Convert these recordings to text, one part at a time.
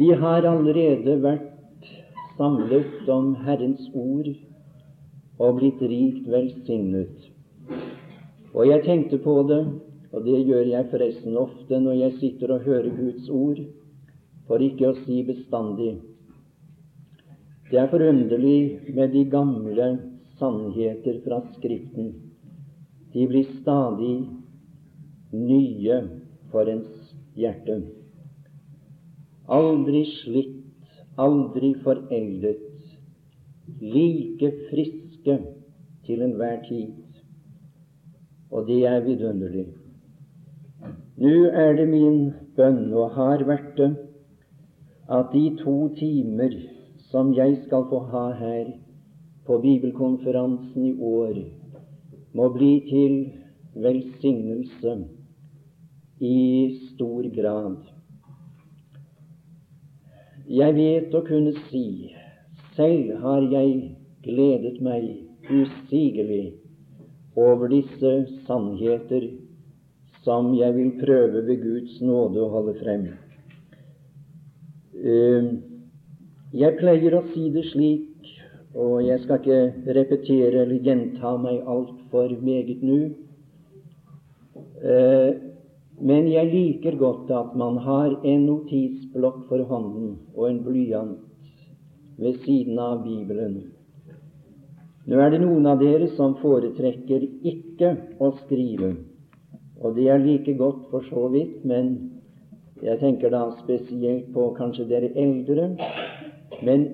Vi har allerede vært samlet om Herrens ord og blitt rikt velsignet. Og jeg tenkte på det, og det gjør jeg forresten ofte når jeg sitter og hører Guds ord, for ikke å si bestandig. Det er forunderlig med de gamle sannheter fra Skriften. De blir stadig nye for ens hjerte aldri slitt, aldri foreldet, like friske til enhver tid. Og det er vidunderlig. Nå er det min bønn, og har vært det, at de to timer som jeg skal få ha her på bibelkonferansen i år, må bli til velsignelse i stor grad. Jeg vet å kunne si selv har jeg gledet meg usigelig over disse sannheter som jeg vil prøve ved Guds nåde å holde frem. Ehm, jeg pleier å si det slik, og jeg skal ikke repetere eller gjenta meg altfor meget nå. Men jeg liker godt at man har en notisblokk for hånden og en blyant ved siden av Bibelen. Nå er det noen av dere som foretrekker ikke å skrive, og det er like godt for så vidt, men jeg tenker da spesielt på kanskje dere eldre. Men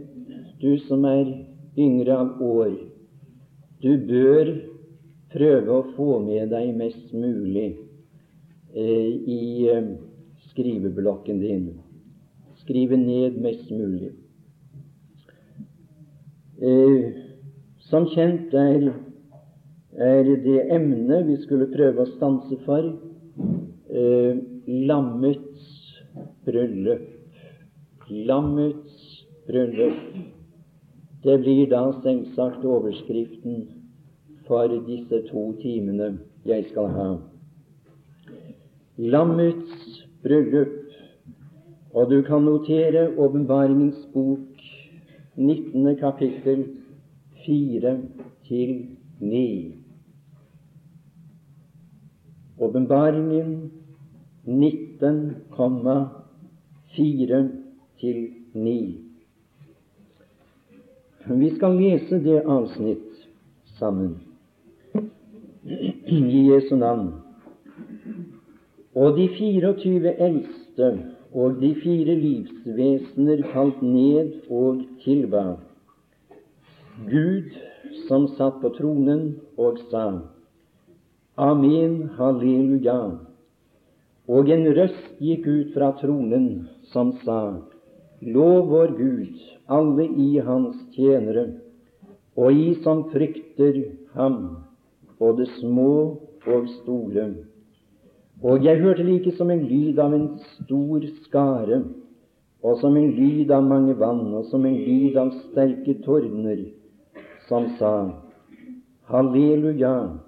du som er yngre av år, du bør prøve å få med deg mest mulig i eh, skriveblokken din. Skrive ned mest mulig. Eh, som kjent er, er det emnet vi skulle prøve å stanse for, lammets bryllup. Lammets bryllup. Det blir da selvsagt overskriften for disse to timene jeg skal ha lammets bryllup. Og du kan notere Åpenbaringens bok 19. kapittel 4 til 9. Åpenbaringen 19,4 til 9. Vi skal lese det avsnitt sammen i Jesu navn. Og de 24 eldste og de fire livsvesener falt ned og tilba Gud som satt på tronen, og sa Amen, halleluja. Og en røst gikk ut fra tronen som sa Lov vår Gud, alle i hans tjenere, og i som frykter ham, både små og store. Og jeg hørte like som en lyd av en stor skare, og som en lyd av mange vann, og som en lyd av sterke tordner, som sa, Halleluja,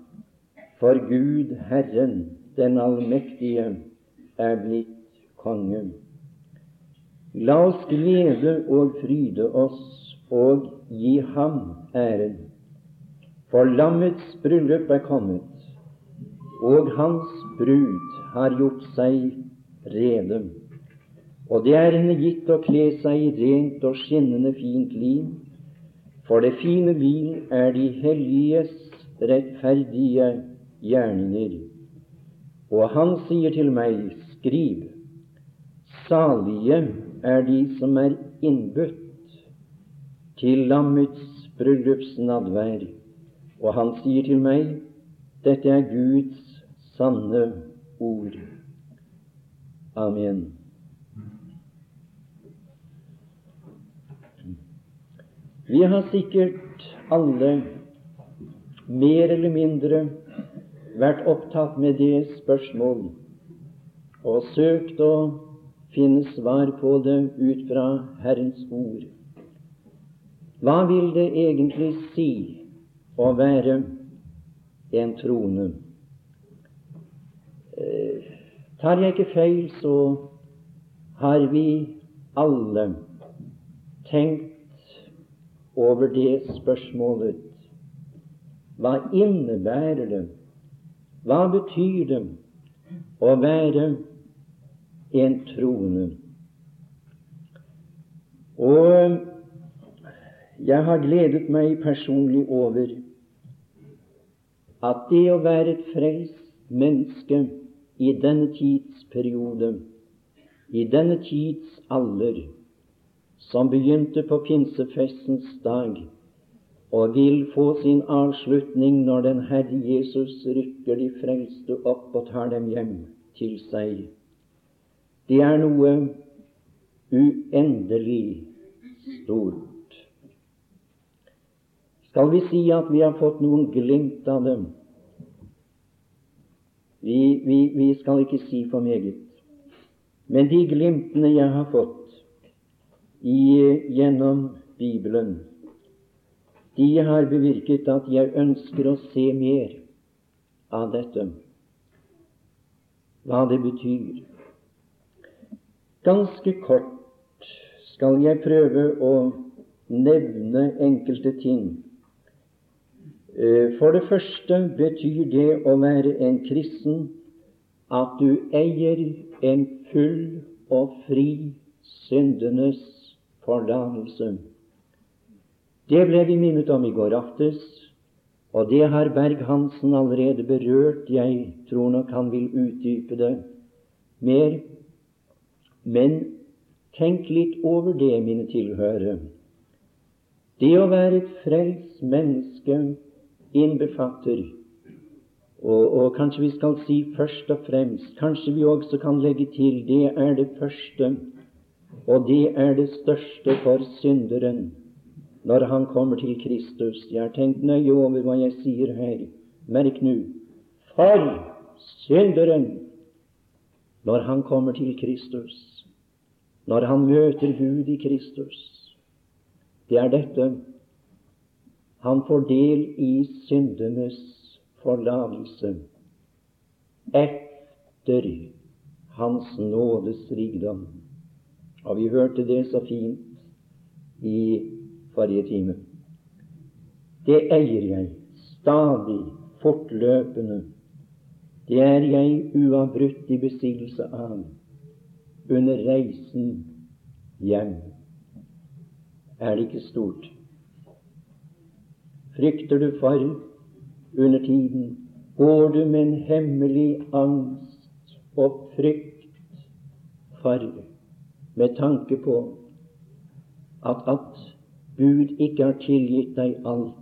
for Gud Herren, den allmektige, er blitt konge. La oss glede og fryde oss og gi ham æren, for lammets bryllup er kommet, og hans brud har gjort seg rede. Og det er henne gitt å kle seg i rent og skinnende fint lin, for det fine lin er de helliges rettferdige gjerninger. Og han sier til meg, skriv, salige er de som er innbudt til lammets bryllupsnadvær. Og han sier til meg, dette er Guds sanne ord. Amen. Vi har sikkert alle mer eller mindre vært opptatt med det spørsmål og søkt å finne svar på det ut fra Herrens ord. Hva vil det egentlig si å være en trone? Tar jeg ikke feil, så har vi alle tenkt over det spørsmålet. Hva innebærer det? Hva betyr det å være en troende? Og jeg har gledet meg personlig over at det å være et frelst menneske i denne tidsperiode, i denne tids alder, som begynte på pinsefestens dag, og vil få sin avslutning når den Herre Jesus rykker de frelste opp og tar dem hjem til seg. Det er noe uendelig stort. Skal vi si at vi har fått noen glimt av dem? Vi, vi, vi skal ikke si for meget. Men de glimtene jeg har fått i, gjennom Bibelen, de har bevirket at jeg ønsker å se mer av dette, hva det betyr. Ganske kort skal jeg prøve å nevne enkelte ting for det første betyr det å være en kristen at du eier en full og fri syndenes forlatelse. Det ble vi minnet om i går aftes, og det har Berg-Hansen allerede berørt. Jeg tror nok han vil utdype det mer. Men tenk litt over det, mine tilhørere. Det å være et frelst menneske innbefatter. Og, og, kanskje vi skal si først og fremst, kanskje vi også kan legge til, det er det første, og det er det største for synderen når han kommer til Kristus. Jeg har tenkt nøye over hva jeg sier her. Merk nå for synderen når han kommer til Kristus, når han møter Gud i Kristus. Det er dette han får del i syndenes forlatelse etter Hans nådes rikdom. Og vi hørte det så fint i forrige time. Det eier jeg stadig, fortløpende. Det er jeg uavbrutt i besittelse av under reisen hjem. Er det ikke stort? Frykter du for under tiden? Går du med en hemmelig angst og frykt for med tanke på at, at Gud ikke har tilgitt deg alt?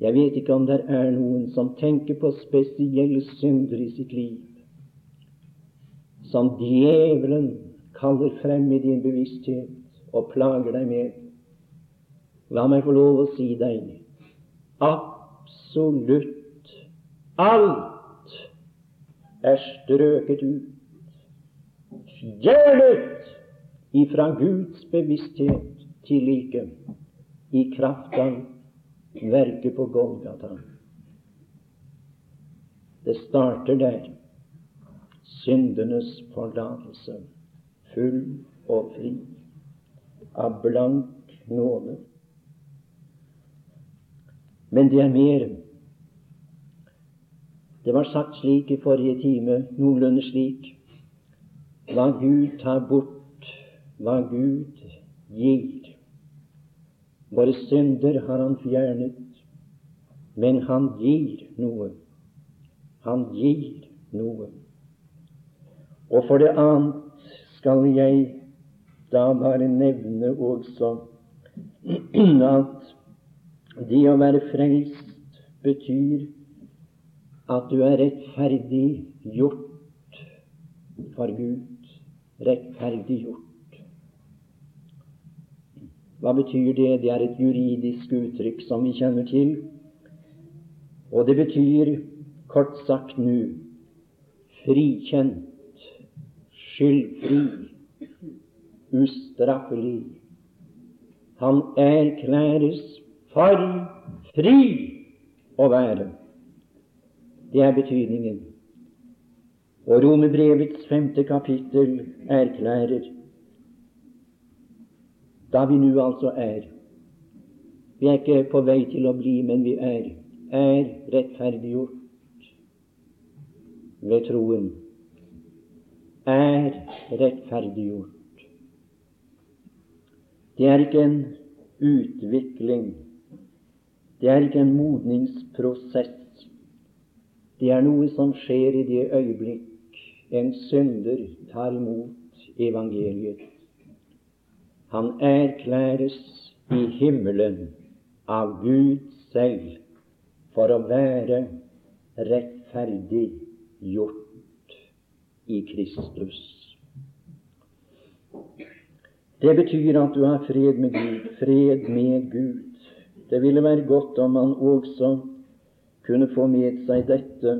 Jeg vet ikke om det er noen som tenker på spesielle synder i sitt liv, som djevelen kaller frem i din bevissthet og plager deg med. La meg få lov å si deg absolutt alt er strøket ut, fjernet ifra Guds bevissthet til like i kraft av verket på Golgata. Det starter der. Syndenes forlatelse, full og fri, av blank nåde. Men det er mer. Det var sagt slik i forrige time, noenlunde slik Hva Gud tar bort, hva Gud gir. Våre synder har Han fjernet, men Han gir noe. Han gir noe. Og for det annet skal jeg da bare nevne også at det å være frelst betyr at du er rettferdig gjort for Gud. Rettferdig gjort. Hva betyr det? Det er et juridisk uttrykk som vi kjenner til. Og det betyr kort sagt nå frikjent, skyldfri, ustraffelig. Han erklæres for fri å være. Det er betydningen. Og Romerbrevets femte kapittel erklærer da vi nå altså er. Vi er ikke på vei til å bli, men vi er, er rettferdiggjort ved troen. Er rettferdiggjort. Det er ikke en utvikling. Det er ikke en modningsprosess. Det er noe som skjer i det øyeblikk en synder tar imot evangeliet. Han erklæres i himmelen av Gud selv for å være rettferdig gjort i Kristus. Det betyr at du har fred med Gud, fred med Gud. Det ville være godt om man også kunne få med seg dette.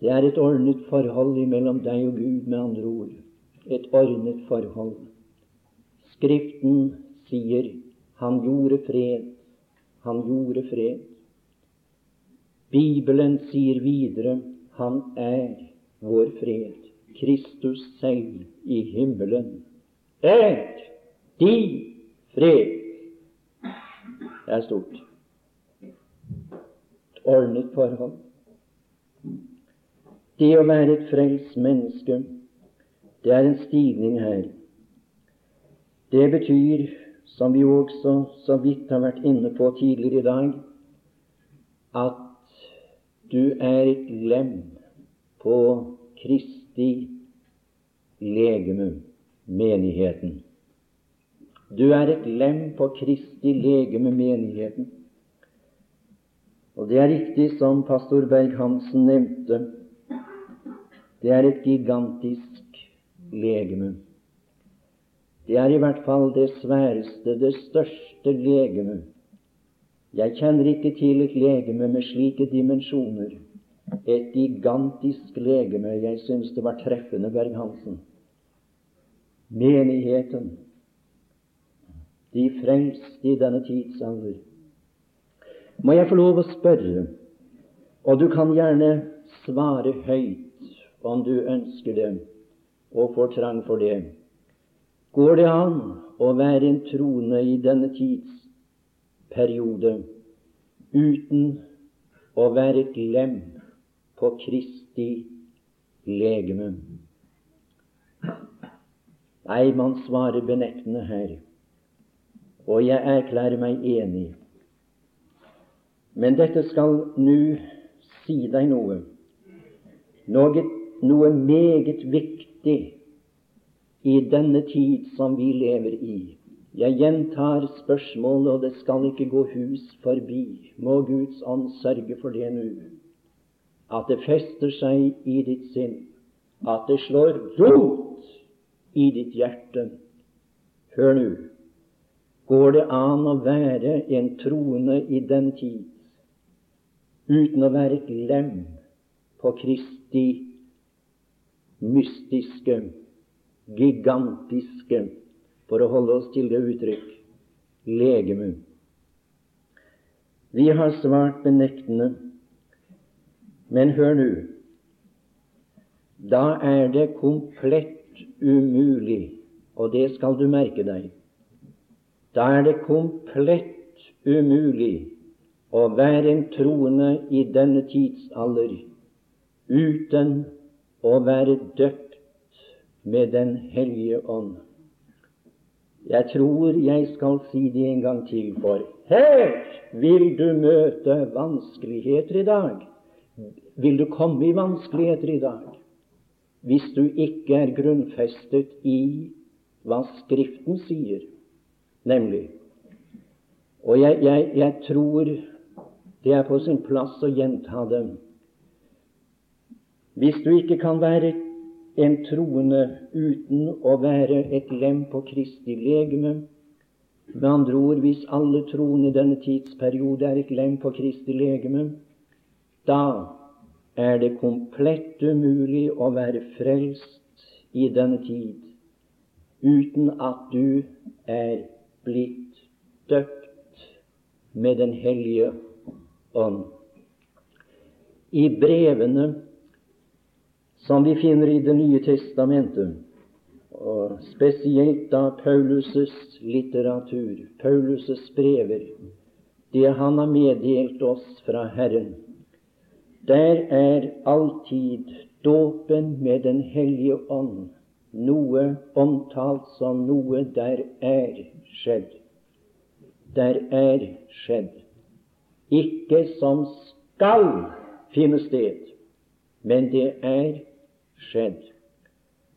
Det er et ordnet forhold mellom deg og Gud, med andre ord. Et ordnet forhold. Skriften sier han gjorde fred. Han gjorde fred. Bibelen sier videre han er vår fred. Kristus selv i himmelen er de fred. Det er stort. Et ordnet forhold. Det å være et frelst menneske, det er en stigning her. Det betyr som vi også så vidt har vært inne på tidligere i dag, at du er et lem på Kristi legeme, menigheten. Du er et lem på Kristi legeme, menigheten. Og det er riktig som pastor Berg-Hansen nevnte, det er et gigantisk legeme. Det er i hvert fall det sværeste, det største legeme. Jeg kjenner ikke til et legeme med slike dimensjoner. Et gigantisk legeme. Jeg syns det var treffende, Berg-Hansen. Menigheten, de fremste i denne tidsalder. Må jeg få lov å spørre, og du kan gjerne svare høyt om du ønsker det og får trang for det. Går det an å være en troende i denne tidsperiode uten å være et lem på Kristi legeme? Nei, man svarer benektende her, og jeg erklærer meg enig. Men dette skal nå si deg noe, noe, noe meget viktig i denne tid som vi lever i. Jeg gjentar spørsmålet, og det skal ikke gå hus forbi. Må Guds ånd sørge for det nå. At det fester seg i ditt sinn. At det slår rot i ditt hjerte. Hør nå. Går det an å være en troende i den tid uten å være et lem på Kristi mystiske gigantiske, for å holde oss til det uttrykk, legeme. Vi har svart benektende, men hør nå. Da er det komplett umulig, og det skal du merke deg, da er det komplett umulig å være en troende i denne tidsalder uten å være døpt med Den hellige ånd. Jeg tror jeg skal si det en gang til, for her vil du møte vanskeligheter i dag. Vil du komme i vanskeligheter i dag hvis du ikke er grunnfestet i hva Skriften sier, nemlig Og jeg, jeg, jeg tror det er på sin plass å gjenta det. Hvis du ikke kan være en troende uten å være et lem på Kristi legeme. Med andre ord, hvis alle troende i denne tidsperiode er et lem på Kristi legeme, da er det komplett umulig å være frelst i denne tid uten at du er blitt døpt med Den hellige ånd. I brevene som vi finner i Det nye testamentet. og spesielt da Paulus' litteratur, Paulus' brever, det han har meddelt oss fra Herren. Der er alltid dåpen med Den hellige ånd noe omtalt som noe der er skjedd. Der er skjedd. Ikke som skal finne sted, men det er skjedd.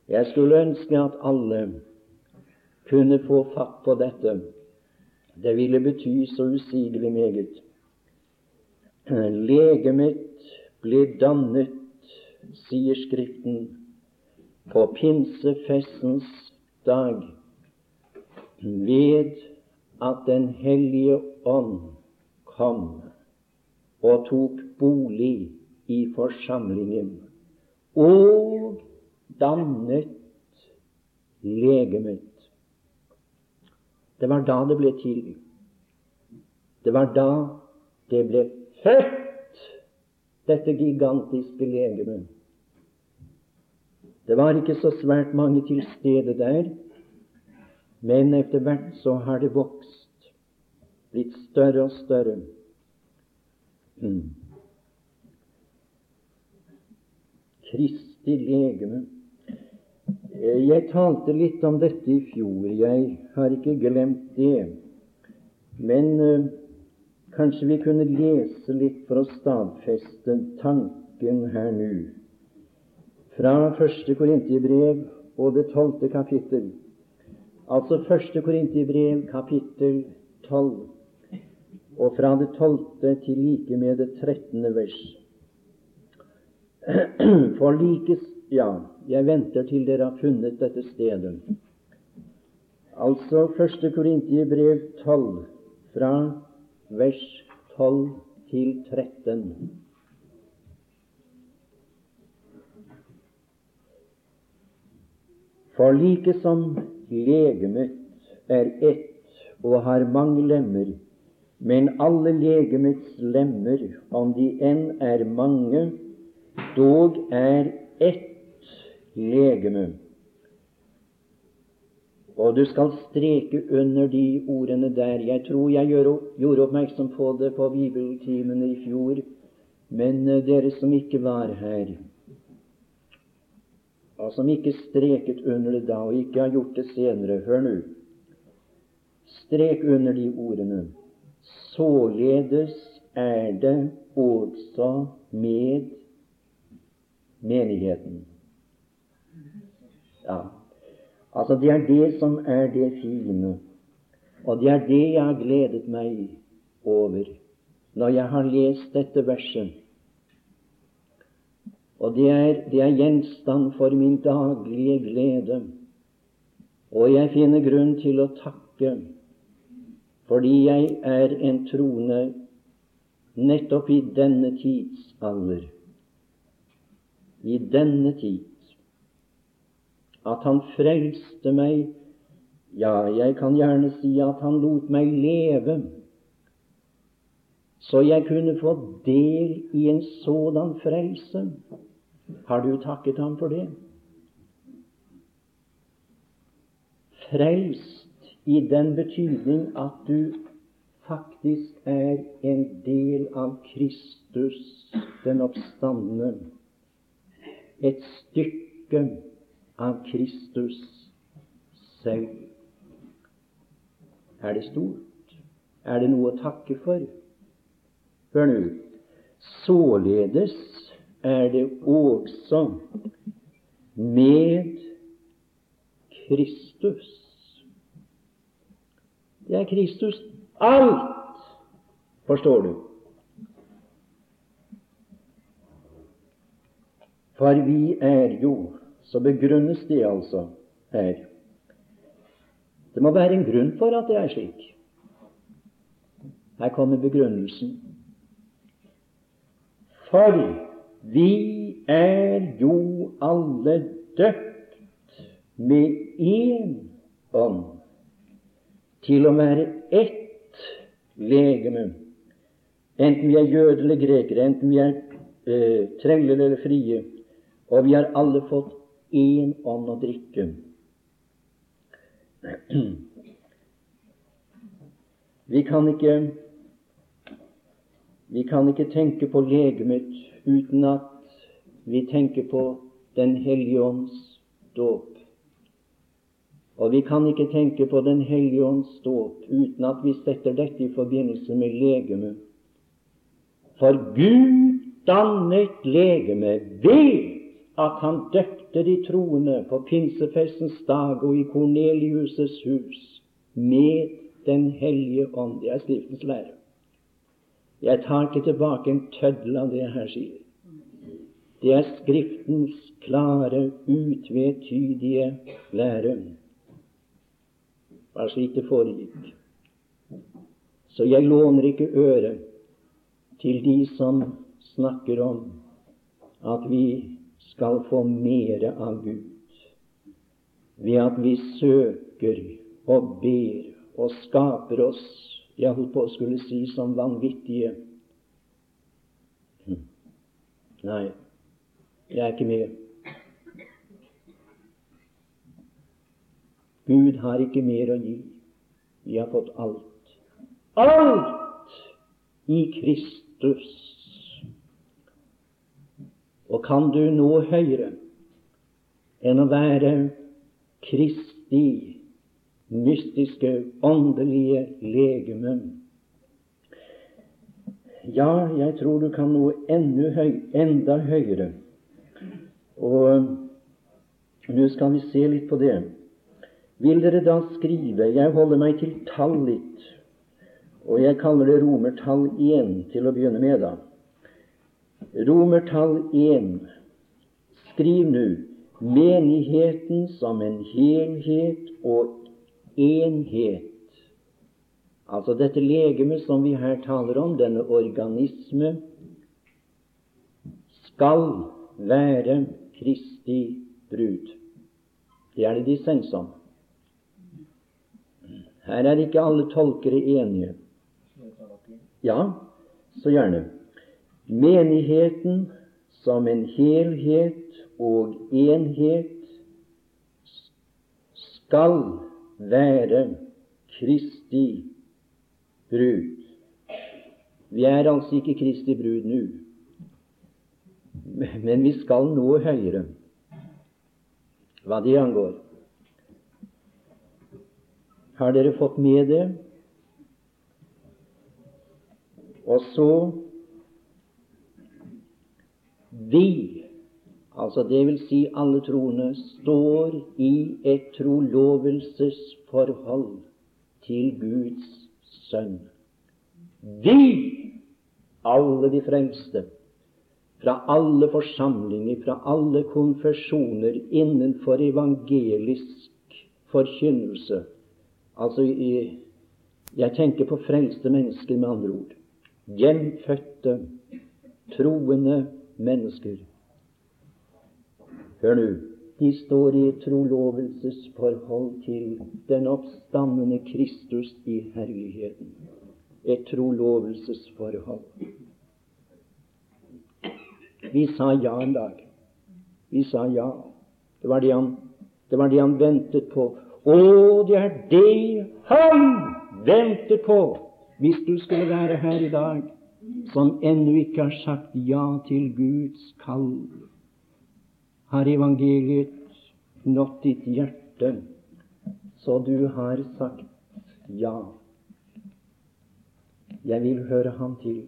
Jeg skulle ønske at alle kunne få fatt på dette. Det ville bety så usigelig meget. Legemet ble dannet, sier Skriften, på pinsefestens dag ved at Den hellige ånd kom og tok bolig i forsamlingen og dannet legemet. Det var da det ble til. Det var da det ble født, dette gigantiske legemet. Det var ikke så svært mange til stede der, men etter hvert så har det vokst, blitt større og større. Mm. Kristi legeme. Jeg talte litt om dette i fjor. Jeg har ikke glemt det. Men uh, kanskje vi kunne lese litt for å stadfeste tanken her nå. Fra første Korintiebrev og det tolvte kapittel. Altså første Korintiebrev, kapittel tolv, og fra det tolvte til like med det trettende vers. For like Ja, jeg venter til dere har funnet dette stedet. Altså første Korintiebrev 12, fra vers 12 til 13. For like som legemet er ett og har mange lemmer, men alle legemets lemmer, om de enn er mange, dog er ett legeme. Og du skal streke under de ordene der. Jeg tror jeg gjorde oppmerksom på det på bibeltimene i fjor, men eh, dere som ikke var her, og som ikke streket under det da, og ikke har gjort det senere, hør nå. Strek under de ordene. Således er det også med menigheten. Ja, altså Det er det som er det fine, og det er det jeg har gledet meg over når jeg har lest dette verset. Og det er, det er gjenstand for min daglige glede. Og jeg finner grunn til å takke fordi jeg er en troende nettopp i denne tids alder, i denne tid. At Han frelste meg, ja, jeg kan gjerne si at Han lot meg leve, så jeg kunne få del i en sådan frelse. Har du takket Ham for det? Frelst i den betydning at du faktisk er en del av Kristus, den oppstandende et stykke av Kristus selv. Er det stort? Er det noe å takke for? Hør nå. Således er det også med Kristus. Det er Kristus alt, forstår du. For vi er jo Så begrunnes det altså her. Det må være en grunn for at det er slik. Her kommer begrunnelsen. For vi er jo alle døpt med én ånd til å være ett legeme, enten vi er jøder eller grekere, enten vi er eh, treller eller frie, og vi har alle fått én ånd å drikke. Vi kan ikke vi kan ikke tenke på legemet uten at vi tenker på Den hellige ånds dåp. Og vi kan ikke tenke på Den hellige ånds dåp uten at vi setter dette i forbindelse med legemet. For Gud dannet legeme ved at han døpte de troende på pinsefestens dag og i Kornelius' hus med Den hellige ånd. Det er Skriftens lære. Jeg tar ikke tilbake en tøddel av det jeg her sier. Det er Skriftens klare, utvetydige lære. Bare slik det foregikk. Så jeg låner ikke øret til de som snakker om at vi skal få mere av Gud ved at vi søker og ber og skaper oss Jeg holdt på å skulle si som vanvittige. Hm. Nei, jeg er ikke med. Gud har ikke mer å gi. Vi har fått alt. Alt i Kristus. Og kan du nå høyere enn å være Kristi mystiske, åndelige legeme. Ja, jeg tror du kan nå høy, enda høyere. Og nå skal vi se litt på det. Vil dere da skrive Jeg holder meg til tall litt, og jeg kaller det romertall 1 til å begynne med, da. Romertall 1. Skriv nå menigheten som en helhet og enhet. Altså dette legeme som vi her taler om, denne organisme, skal være Kristi brud. Det er det dissens om. Her er ikke alle tolkere enige. Ja, så gjerne. Menigheten som en helhet og enhet skal være Kristi brud. Vi er altså ikke Kristi brud nå, men vi skal nå høyere hva det angår. Har dere fått med det? Og så vi altså det vil si alle troende, står i et trolovelsesforhold til Guds sønn. Vi, alle de fremste, fra alle forsamlinger, fra alle konfesjoner innenfor evangelisk forkynnelse Altså, jeg tenker på frelste mennesker, med andre ord. Gjenfødte, troende mennesker Hør nå. De står i trolovelsesforhold til den oppstandende Kristus i herligheten. Et trolovelsesforhold. Vi sa ja en dag. Vi sa ja. Det var det han, det var det han ventet på. Å, det er det han venter på! Hvis du skulle være her i dag som ennå ikke har sagt ja til Guds kall har evangeliet nådd ditt hjerte, så du har sagt ja. Jeg vil høre ham til.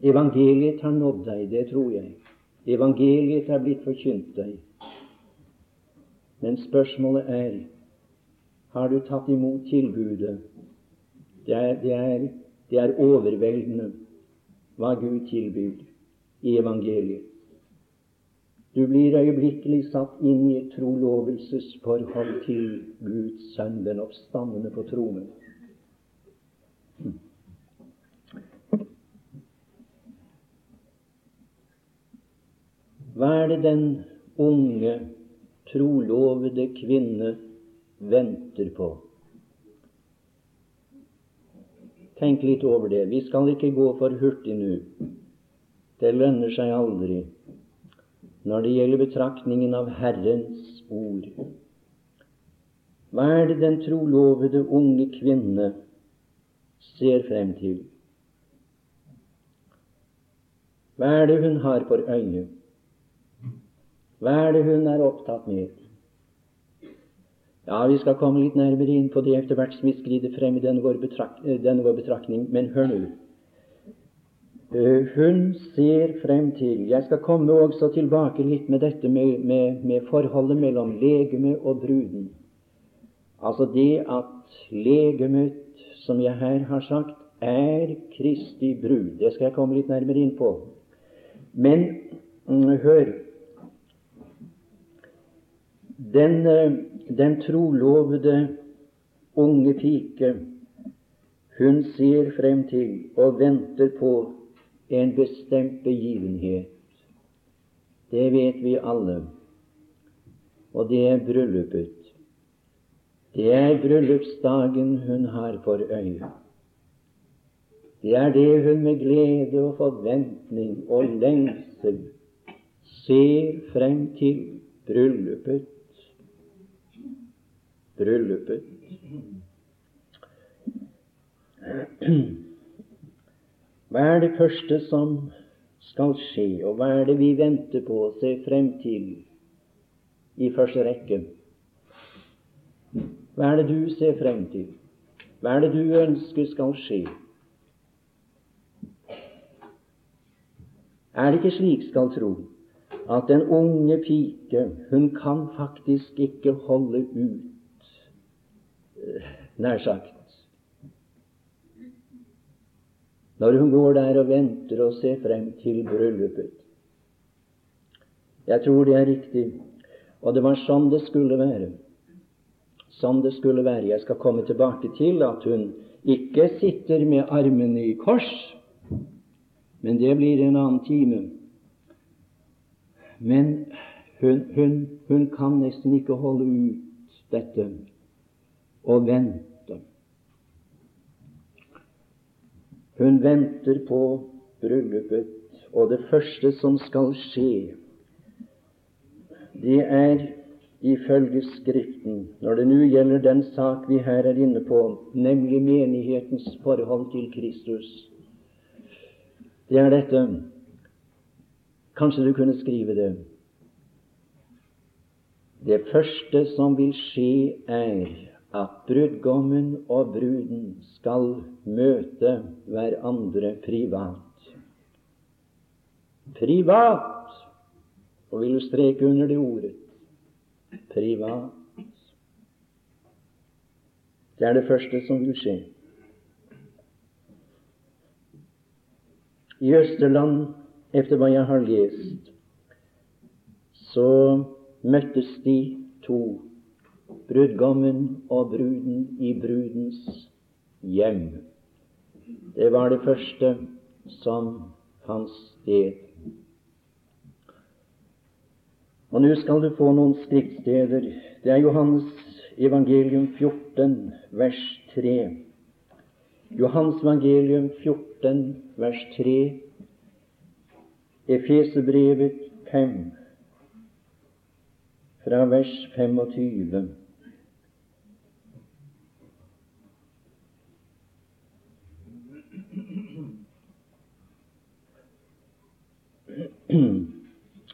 Evangeliet har nådd deg, det tror jeg. Evangeliet er blitt forkynt deg. Men spørsmålet er har du tatt imot tilbudet? Det er, det er, det er overveldende hva Gud tilbyr i evangeliet. Du blir øyeblikkelig satt inn i et trolovelsesforhold til Guds sønn, den oppstandende på tronen. Hva er det den unge, trolovede kvinne venter på? Tenk litt over det. Vi skal ikke gå for hurtig nå. Det lønner seg aldri. når det gjelder betraktningen av Herrens ord. Hva er det den trolovede unge kvinne ser frem til? Hva er det hun har for øye? Hva er det hun er opptatt med? Ja, Vi skal komme litt nærmere inn på det etter hvert som vi skrider frem i denne vår, betrakt, denne vår betraktning, men hør nå. Eh, hun ser frem til Jeg skal komme også tilbake litt med dette med, med, med forholdet mellom legeme og bruden. Altså det at legemet, som jeg her har sagt, er Kristi brud. Det skal jeg komme litt nærmere inn på. Men mm, hør den, eh, den trolovede unge pike, hun ser frem til og venter på en bestemt begivenhet. Det vet vi alle. Og det er bryllupet. Det er bryllupsdagen hun har for øye. Det er det hun med glede og forventning og lengsel ser frem til bryllupet. Bryllupet. Hva er det første som skal skje, og hva er det vi venter på å se frem til i første rekke? Hva er det du ser frem til? Hva er det du ønsker skal skje? Er det ikke slik skal tro at den unge pike, hun kan faktisk ikke holde ut, nær sagt, når hun går der og venter og ser frem til bryllupet. Jeg tror det er riktig, og det var sånn det skulle være. Sånn det skulle være. Jeg skal komme tilbake til at hun ikke sitter med armene i kors, men det blir en annen time. Men hun, hun, hun kan nesten ikke holde ut dette og vente Hun venter på bryllupet, og det første som skal skje, det er ifølge Skriften, når det nå gjelder den sak vi her er inne på, nemlig menighetens forhold til Kristus, det er dette. Kanskje du kunne skrive det. Det første som vil skje, er at brudgommen og bruden skal møte hverandre privat. Privat! Og vil du streke under det ordet privat. Det er det første som vil skje. I Østerland, etter hva jeg har lest, så møttes de to brudgommen og bruden i brudens hjem. Det var det første som fant sted. Og nå skal du få noen skriftsteder. Det er Johannes evangelium 14, vers 3. Johannes evangelium 14, vers 3. Efesebrevet 5, fra vers 25.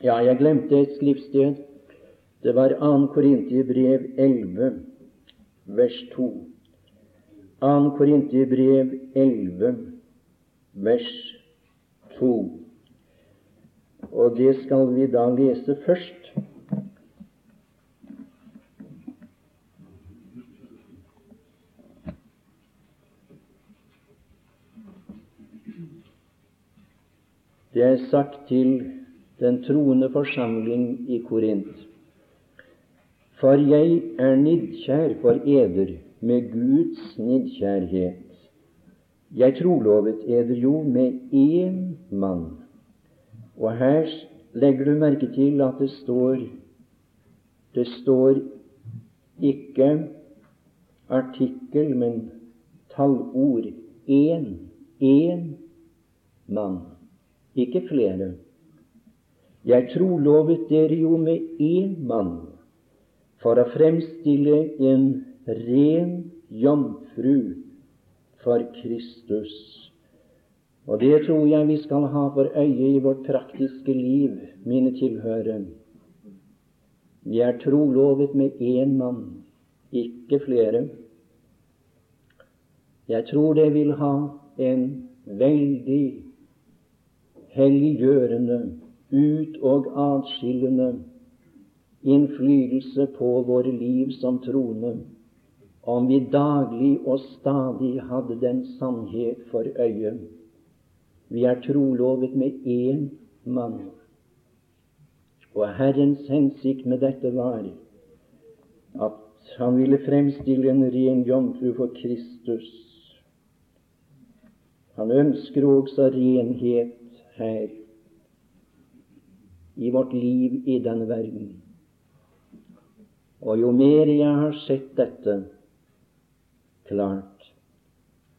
Ja, jeg glemte et skriftsted. Det var 2. Korintiebrev 11, vers 2. 2. Korintiebrev 11, vers 2. Og det skal vi da lese først. Det er sagt til den troende forsamling i Korint. For jeg er nidkjær for eder med Guds nidkjærhet. Jeg trolovet eder jo med én mann. Og her legger du merke til at det står det står ikke artikkel, men tallord. Én. Én mann ikke flere. Jeg trolovet dere jo med én mann for å fremstille en ren jomfru for Kristus. Og det tror jeg vi skal ha for øye i vårt praktiske liv, mine tilhørere. Vi er trolovet med én mann, ikke flere. Jeg tror det vil ha en veldig helliggjørende, ut- og atskillende innflytelse på våre liv som troende om vi daglig og stadig hadde den sannhet for øye. Vi er trolovet med én mann. Og Herrens hensikt med dette var at han ville fremstille en ren jomfru for Kristus. Han ønsker også renhet her i vårt liv i denne verden. Og jo mer jeg har sett dette klart,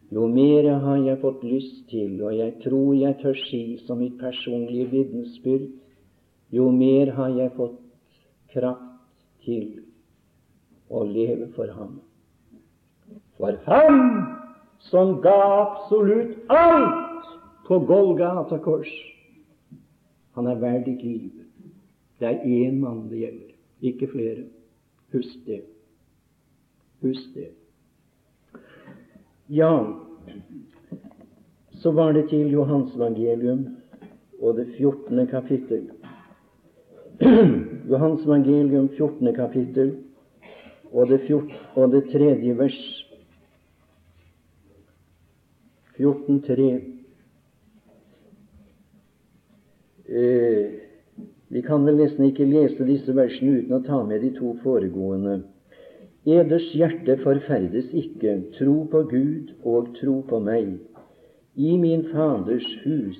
jo mer har jeg fått lyst til, og jeg tror jeg tør si som mitt personlige vitnesbyrd, jo mer har jeg fått kraft til å leve for ham. For ham som ga absolutt alt på Golgata kors. Han er verd ditt liv. Det er én mann det gjelder, ikke flere. Husk det. Husk det. Ja, så var det til Johans evangelium og det 14. kapittel. Johans evangelium, 14. kapittel, og det, 14, og det tredje vers. 14.3. Eh, vi kan vel nesten ikke lese disse versene uten å ta med de to foregående. Eders hjerte forferdes ikke, tro på Gud og tro på meg. I min Faders hus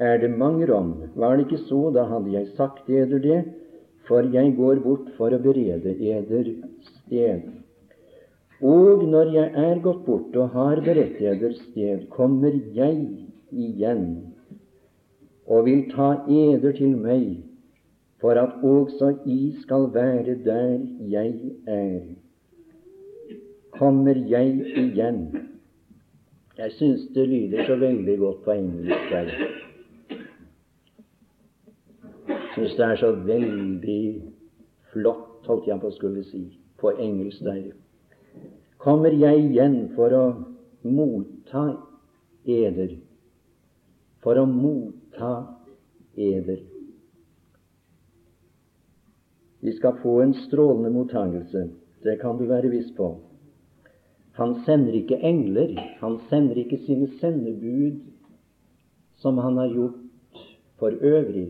er det mange rom. Var det ikke så, da hadde jeg sagt eder det, for jeg går bort for å berede eder sted. Og når jeg er gått bort og har beredt eder sted, kommer jeg igjen og vil ta eder til meg, for at også I skal være der jeg er. Kommer jeg igjen. Jeg syns det lyder så veldig godt på engelsk der. Syns det er så veldig flott, holdt jeg på å skulle si, på engelsk der. Kommer jeg igjen for å motta eder, for å motta eder. Vi skal få en strålende mottagelse, det kan du være viss på. Han sender ikke engler, han sender ikke sine sendebud som han har gjort for øvrig.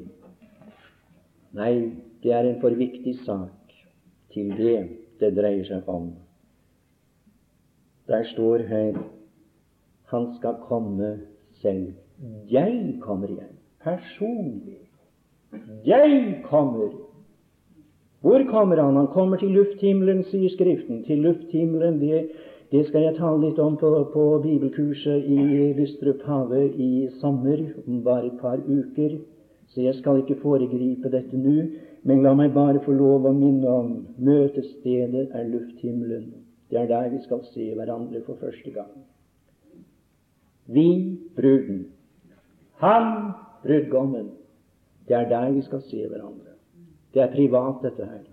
Nei, det er en for viktig sak til det det dreier seg om. Der står her han skal komme selv. Jeg kommer igjen, personlig. Jeg kommer. Hvor kommer han? Han kommer til lufthimmelen, sier Skriften. Til lufthimmelen, det det skal jeg tale litt om på, på bibelkurset i Lystrup hage i sommer, om bare et par uker. Så jeg skal ikke foregripe dette nå, men la meg bare få lov å minne om møtestedet er lufthimmelen. Det er der vi skal se hverandre for første gang. Vi, bruden. Han, brudgommen. Det er der vi skal se hverandre. Det er privat, dette her.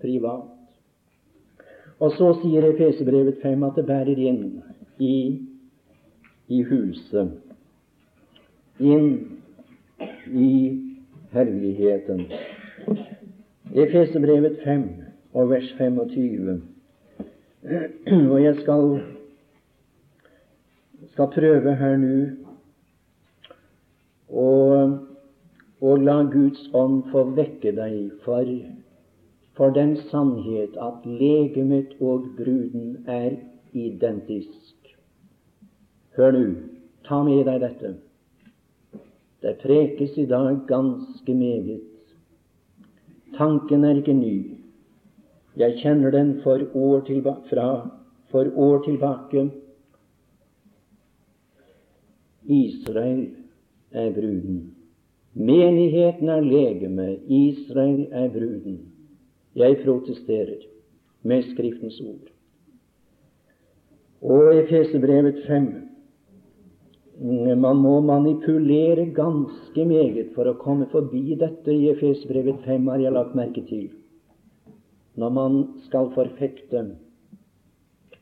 Privat. Og så sier Efesebrevet 5 at det bærer inn i, i huset, inn i herligheten. Efesebrevet 5 og vers 25. Og jeg skal, skal prøve her nå å la Guds ånd få vekke deg for for den sannhet at legemet og bruden er identisk. Hør nå, ta med deg dette. Det prekes i dag ganske meget. Tanken er ikke ny. Jeg kjenner den for år tilbake, fra for år tilbake. Israel er bruden. Menigheten er legeme, Israel er bruden. Jeg protesterer med Skriftens ord. Og Efesebrevet 5 Man må manipulere ganske meget for å komme forbi dette i Efesebrevet 5, har jeg lagt merke til, når man skal forfekte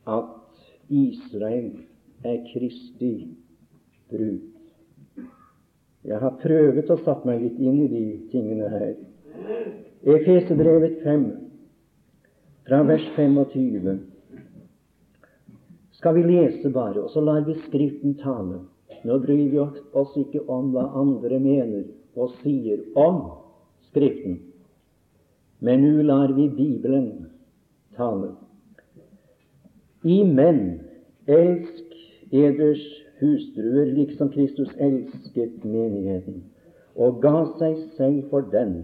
at Israel er Kristi brud. Jeg har prøvet å satt meg litt inn i de tingene her. Efesebrevet 5, fra vers 25, skal vi lese bare, og så lar vi Skriften tale. Nå bryr vi oss ikke om hva andre mener og sier om Skriften, men nå lar vi Bibelen tale. I menn elsk eders hustruer, liksom Kristus elsket menigheten og ga seg selv for den,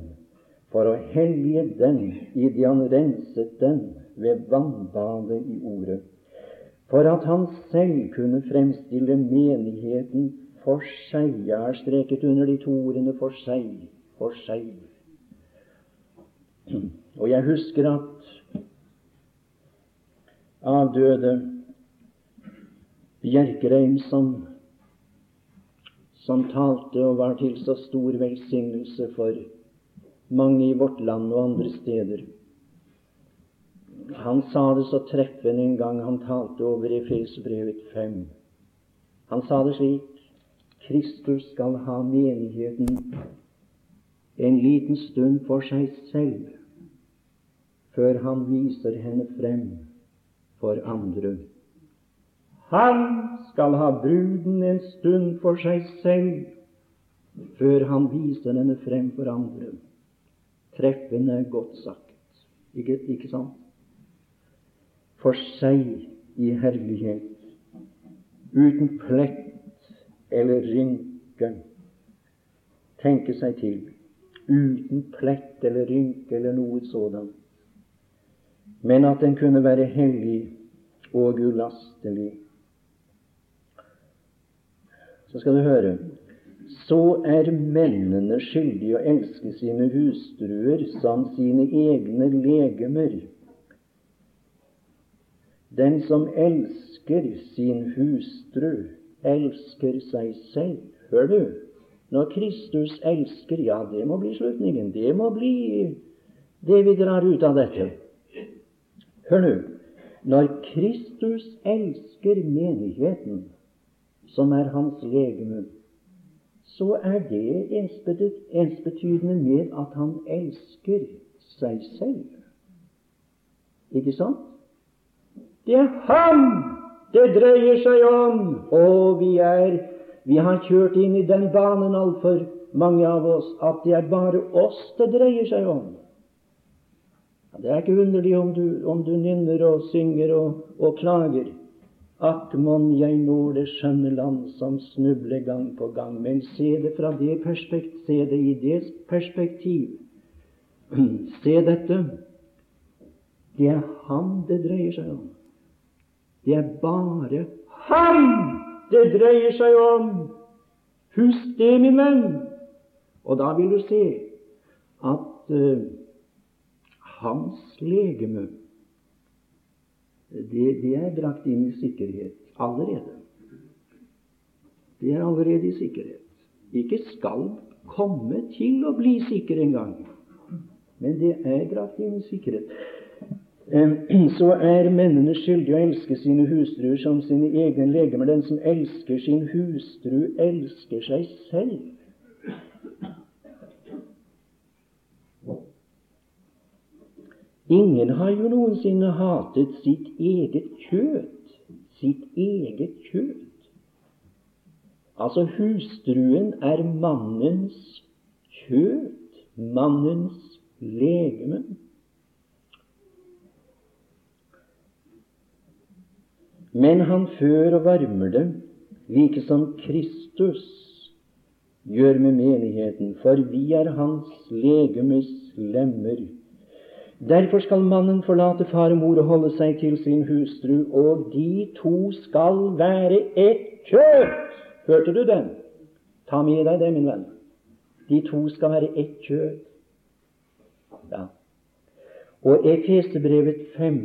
for å hellige den i det han renset den ved vannbadet i ordet, for at han selv kunne fremstille menigheten for seg. Jeg har streket under de to ordene 'for seg', 'for seg'. Og jeg husker at avdøde Bjerkreim som, som talte og var til så stor velsignelse for mange i vårt land og andre steder. Han sa det så treffende en gang han talte over Efesbrevet 5. Han sa det slik Kristus skal ha menigheten en liten stund for seg selv, før han viser henne frem for andre. Han skal ha bruden en stund for seg selv før han viser henne frem for andre. Treffende godt sagt, ikke, ikke sant? For seg i herlighet, uten plett eller rynke. Tenke seg til, uten plett eller rynke eller noe sådant, men at den kunne være hellig og ulastelig så skal du høre så er mennene skyldige å elske sine hustruer samt sine egne legemer. Den som elsker sin hustru, elsker seg selv. Hør du? Når Kristus elsker, ja, det må bli slutningen. Det må bli det vi drar ut av dette. Hør nå. Når Kristus elsker menigheten, som er hans legeme, så er det ensbetydende med at han elsker seg selv. Ikke sant? Det er ham det dreier seg om! Og vi er vi har kjørt inn i den banen altfor mange av oss at det er bare oss det dreier seg om. Det er ikke underlig om du, om du nynner og synger og, og klager. Akk mon jeg når det skjønne land som snubler gang på gang. Men se det fra det perspektiv, se det i det perspektiv. Se dette. Det er ham det dreier seg om. Det er bare ham det dreier seg om. Husk det, min venn. Og da vil du se at uh, hans legeme det, det er brakt inn i sikkerhet allerede. Det er allerede i sikkerhet. Ikke skal komme til å bli sikker engang, men det er brakt inn i sikkerhet. Så er mennene skyldige å elske sine hustruer som sine egne legemer. Den som elsker sin hustru, elsker seg selv. Ingen har jo noensinne hatet sitt eget kjøtt. Sitt eget kjøtt. Altså, hustruen er mannens kjøtt, mannens legeme. Men han før og varmer det, like som Kristus gjør med menigheten, for vi er hans legemes lemmer. Derfor skal mannen forlate far og mor og holde seg til sin hustru, og de to skal være ett kjøtt. Hørte du den? Ta med deg det, min venn. De to skal være ett kjøtt. Ja. Og Efesebrevet 5,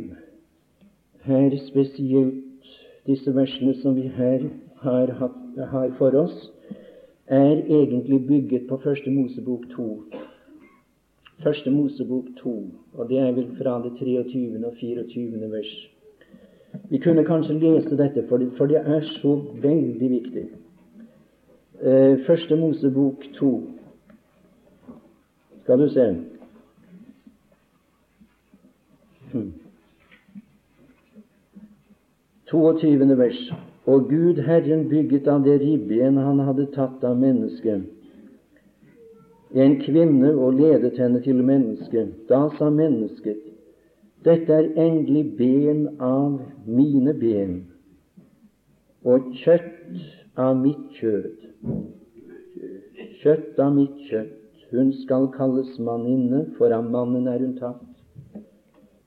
her spesielt disse versene som vi her har, har for oss, er egentlig bygget på Første Mosebok 2. Første Mosebok 2, og det er vel fra det 23. og 24. vers. Vi kunne kanskje lese dette, for det, er så veldig viktig. Eh, første Mosebok 2. Skal du se. Hmm. 22. vers. Og Gud Herren bygget av det ribben han hadde tatt av mennesket, en kvinne og ledet henne til mennesket. Da sa mennesket, dette er endelig ben av mine ben og kjøtt av mitt kjøtt. Kjøtt av mitt kjøtt. Hun skal kalles manninne, for av mannen er hun tatt.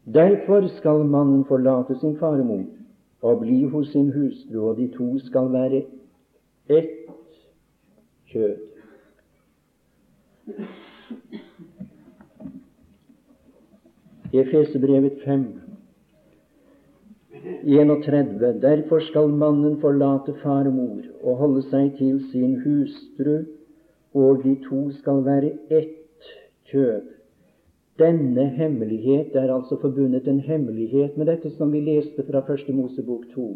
Derfor skal mannen forlate sin far og og bli hos sin hustru, og de to skal være ett kjød. Efesebrevet 5, 31. Derfor skal mannen forlate far og mor og holde seg til sin hustru, og de to skal være ett kjøp. Denne hemmelighet er altså forbundet en hemmelighet med dette som vi leste fra Første Mosebok 2.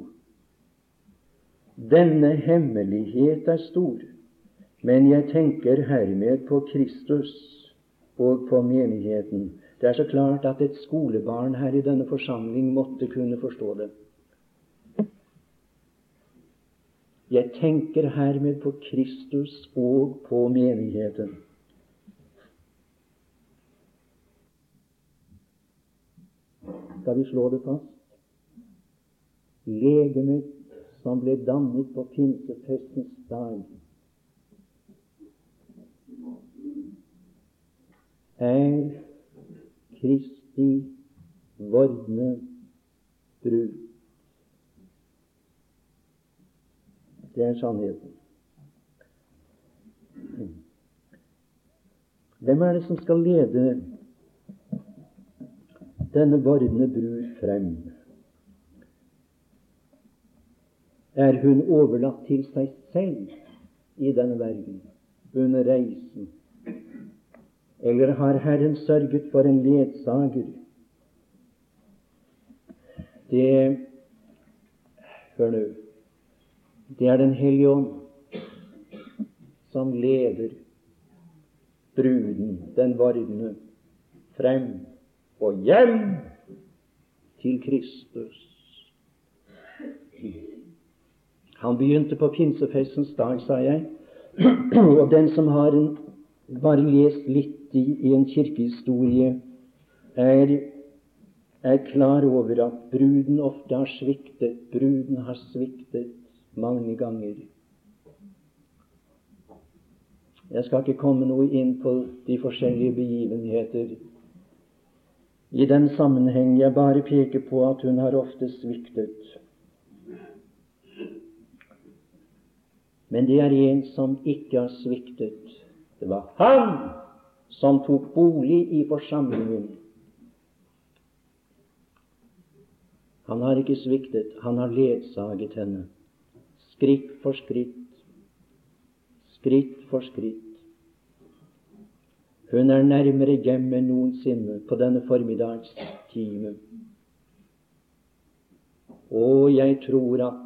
Denne hemmelighet er stor, men jeg tenker hermed på Kristus og på menigheten. Det er så klart at et skolebarn her i denne forsamling måtte kunne forstå det. Jeg tenker hermed på Kristus og på menigheten. Skal vi slå det fast? Legemet som ble dannet på pinsefestens dag, er Kristi vordne brud. Det er sannheten. Hvem er det som skal lede denne vordende brud frem? Er hun overlatt til seg selv i denne verden under reisen? Eller har Herren sørget for en ledsager? Det Hør nå. Det er Den hellige ånd som leder bruden, den vordende, frem og hjem til Kristus. Han begynte på pinsefestens dag, sa jeg, og den som har en, bare lest litt i, en kirkehistorie, er, er klar over at bruden ofte har sviktet. Bruden har sviktet mange ganger. Jeg skal ikke komme noe inn på de forskjellige begivenheter i den sammenheng. Jeg bare peker på at hun har ofte sviktet. Men det er en som ikke har sviktet. Det var han som tok bolig i forsamlingen. Han har ikke sviktet, han har ledsaget henne, skritt for skritt, skritt for skritt. Hun er nærmere hjem enn noensinne på denne formiddagstime. Og jeg tror at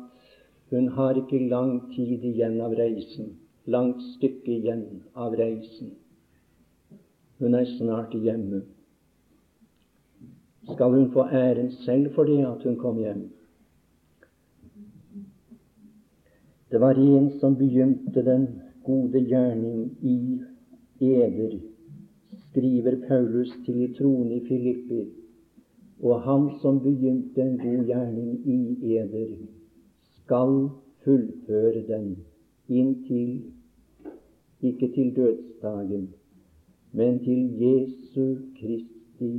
hun har ikke lang tid igjen av reisen, langt stykke igjen av reisen. Hun er snart hjemme. Skal hun få æren selv for det at hun kom hjem? Det var en som begynte den gode gjerning i eder skriver Paulus til de troende i Filippi, og han som begynte en god gjerning i eder, skal fullføre den inntil ikke til dødsdagen, men til Jesu Kristi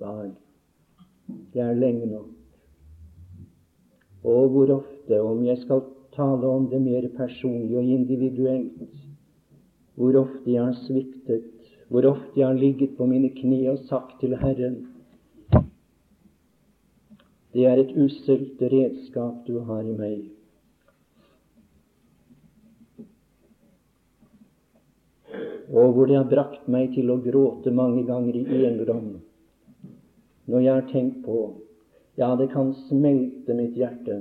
dag. Det er lenge nok. Og hvor ofte, om jeg skal tale om det mer personlig og individuelt, hvor ofte jeg har sviktet, hvor ofte jeg har ligget på mine kne og sagt til Herren det er et usselt redskap du har i meg. Og hvor det har brakt meg til å gråte mange ganger i enerom når jeg har tenkt på ja, det kan smelte mitt hjerte.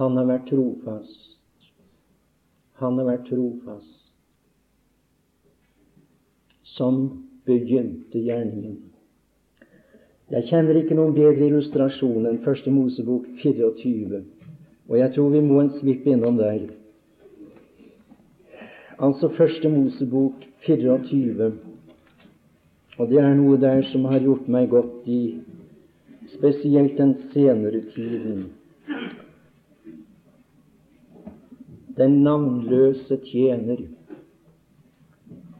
Han har vært trofast. Han har vært trofast som begynte gjerningen. Jeg kjenner ikke noen bedre illustrasjon enn Første Mosebok 24, og jeg tror vi må en svipp innom der. Altså Første Mosebok 24, og det er noe der som har gjort meg godt i spesielt den senere tiden. Den navnløse tjener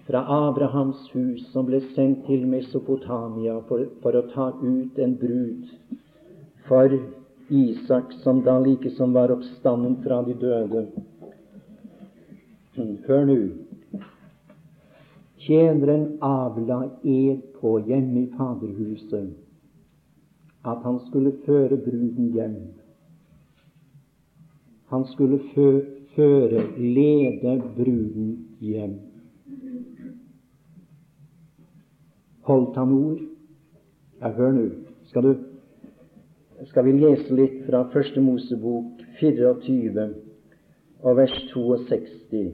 fra Abrahams hus som ble sendt til Mesopotamia for, for å ta ut en brud for Isak, som da likesom var oppstanden fra de døde. Hør nå. Tjeneren avla ed på hjemme i faderhuset at han skulle føre bruden hjem. Han skulle føre, lede bruden hjem. Holdt han ord? Ja, hør nå. Skal, du, skal vi lese litt fra Første Mosebok 24 og vers 62.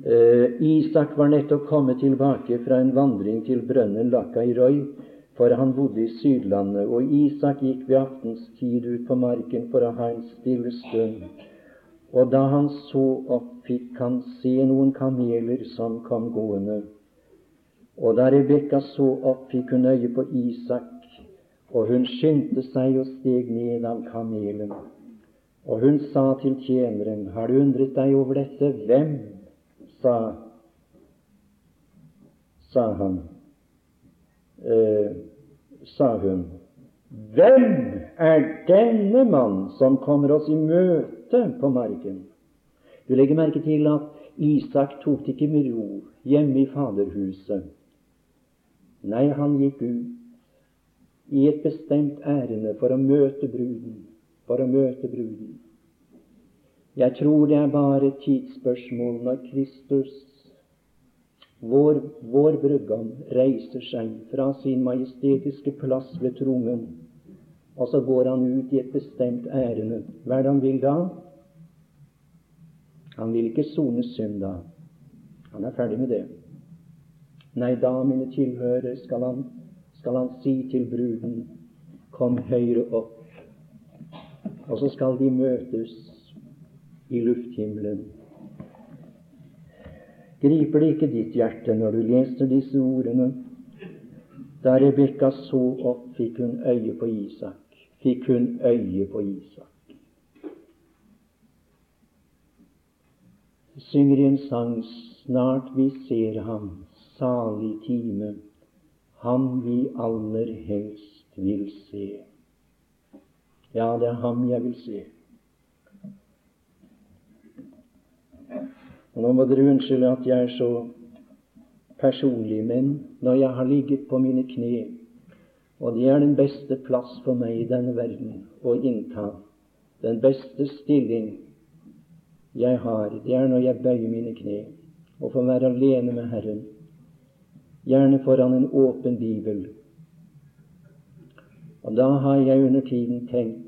Uh, Isak var nettopp kommet tilbake fra en vandring til brønnen Lakairoi, for han bodde i Sydlandet, og Isak gikk ved aftenstid ut på marken for å ha en stille stund. Og da han så opp, fikk han se noen kameler som kom gående. Og da Rebekka så opp, fikk hun øye på Isak, og hun skyndte seg og steg ned av kamelen. Og hun sa til tjeneren, Har du undret deg over dette? Hvem? sa, sa han. Eh, sa hun. Hvem er denne mann som kommer oss i møte? på marken. Du legger merke til at Isak tok det ikke med ro hjemme i faderhuset. Nei, han gikk ut i et bestemt ærende for å møte bruden. For å møte bruden. Jeg tror det er bare et tidsspørsmål når Kristus, vår, vår brudgom, reiser seg fra sin majestetiske plass ved tronen og så går han ut i et bestemt ærende. Hva er det han vil da? Han vil ikke sone synd da. Han er ferdig med det. Nei, da, mine tilhørere, skal han, skal han si til bruden, kom høyre opp. Og så skal de møtes i lufthimmelen. Griper det ikke ditt hjerte når du leser disse ordene? Da Rebekka så opp, fikk hun øye på Isak fikk hun øye på Isak. synger i en sang snart vi ser ham, salig time, ham vi aller helst vil se. Ja, det er ham jeg vil se. Og Nå må dere unnskylde at jeg er så personlig, men når jeg har ligget på mine kne og det er den beste plass for meg i denne verden å innta. Den beste stilling jeg har, det er når jeg bøyer mine kne og får være alene med Herren, gjerne foran en åpen bibel. Og da har jeg under tiden tenkt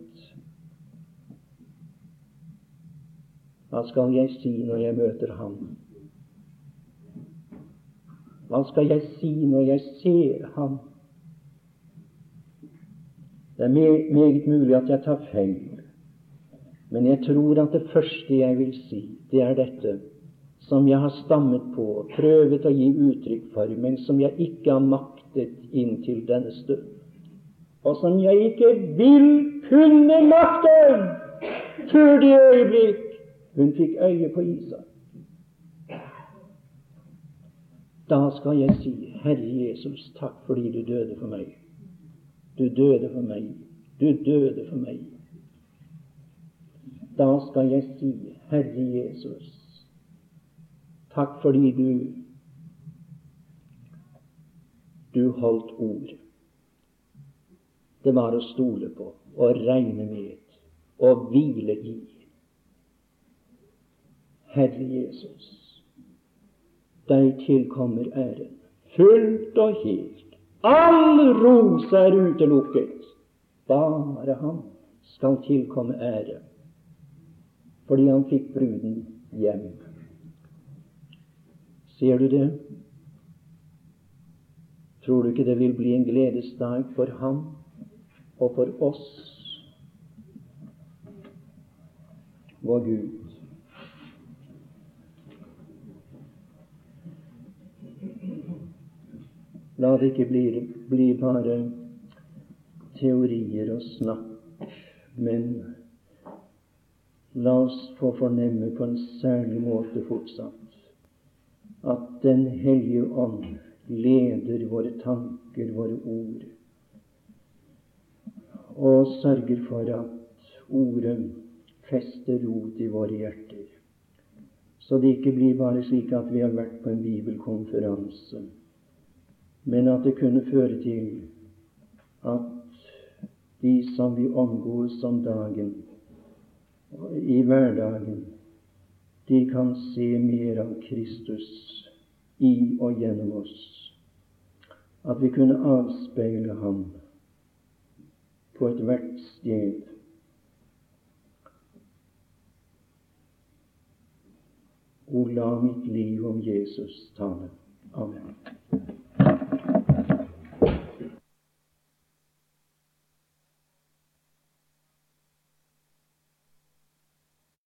Hva skal jeg si når jeg møter ham? Hva skal jeg si når jeg ser ham? Det er meget mulig at jeg tar feil, men jeg tror at det første jeg vil si, det er dette som jeg har stammet på, og prøvet å gi uttrykk for, men som jeg ikke har maktet inntil denne stund, og som jeg ikke vil kunne makte før det øyeblikk hun fikk øye på Isak. Da skal jeg si, Herre Jesus, takk fordi du døde for meg. Du døde for meg. Du døde for meg. da skal jeg si, Herre Jesus, takk fordi du du holdt ord. Det var å stole på og regne med og hvile i. Herre Jesus, deg tilkommer æren fullt og helt. All ros er utelukket. Bare han skal tilkomme ære, fordi han fikk bruden hjem. Ser du det? Tror du ikke det vil bli en gledesdag for ham og for oss? Vår Gud. La det ikke bli, bli bare teorier og snakk, men la oss få fornemme på en særlig måte fortsatt at Den hellige ånd leder våre tanker, våre ord, og sørger for at ordet fester rot i våre hjerter, så det ikke blir bare slik at vi har vært på en bibelkonferanse men at det kunne føre til at de som vi omgås om dagen, i hverdagen, de kan se mer av Kristus i og gjennom oss. At vi kunne avspeile ham på ethvert sted. O, la mitt liv om Jesus tale. Amen.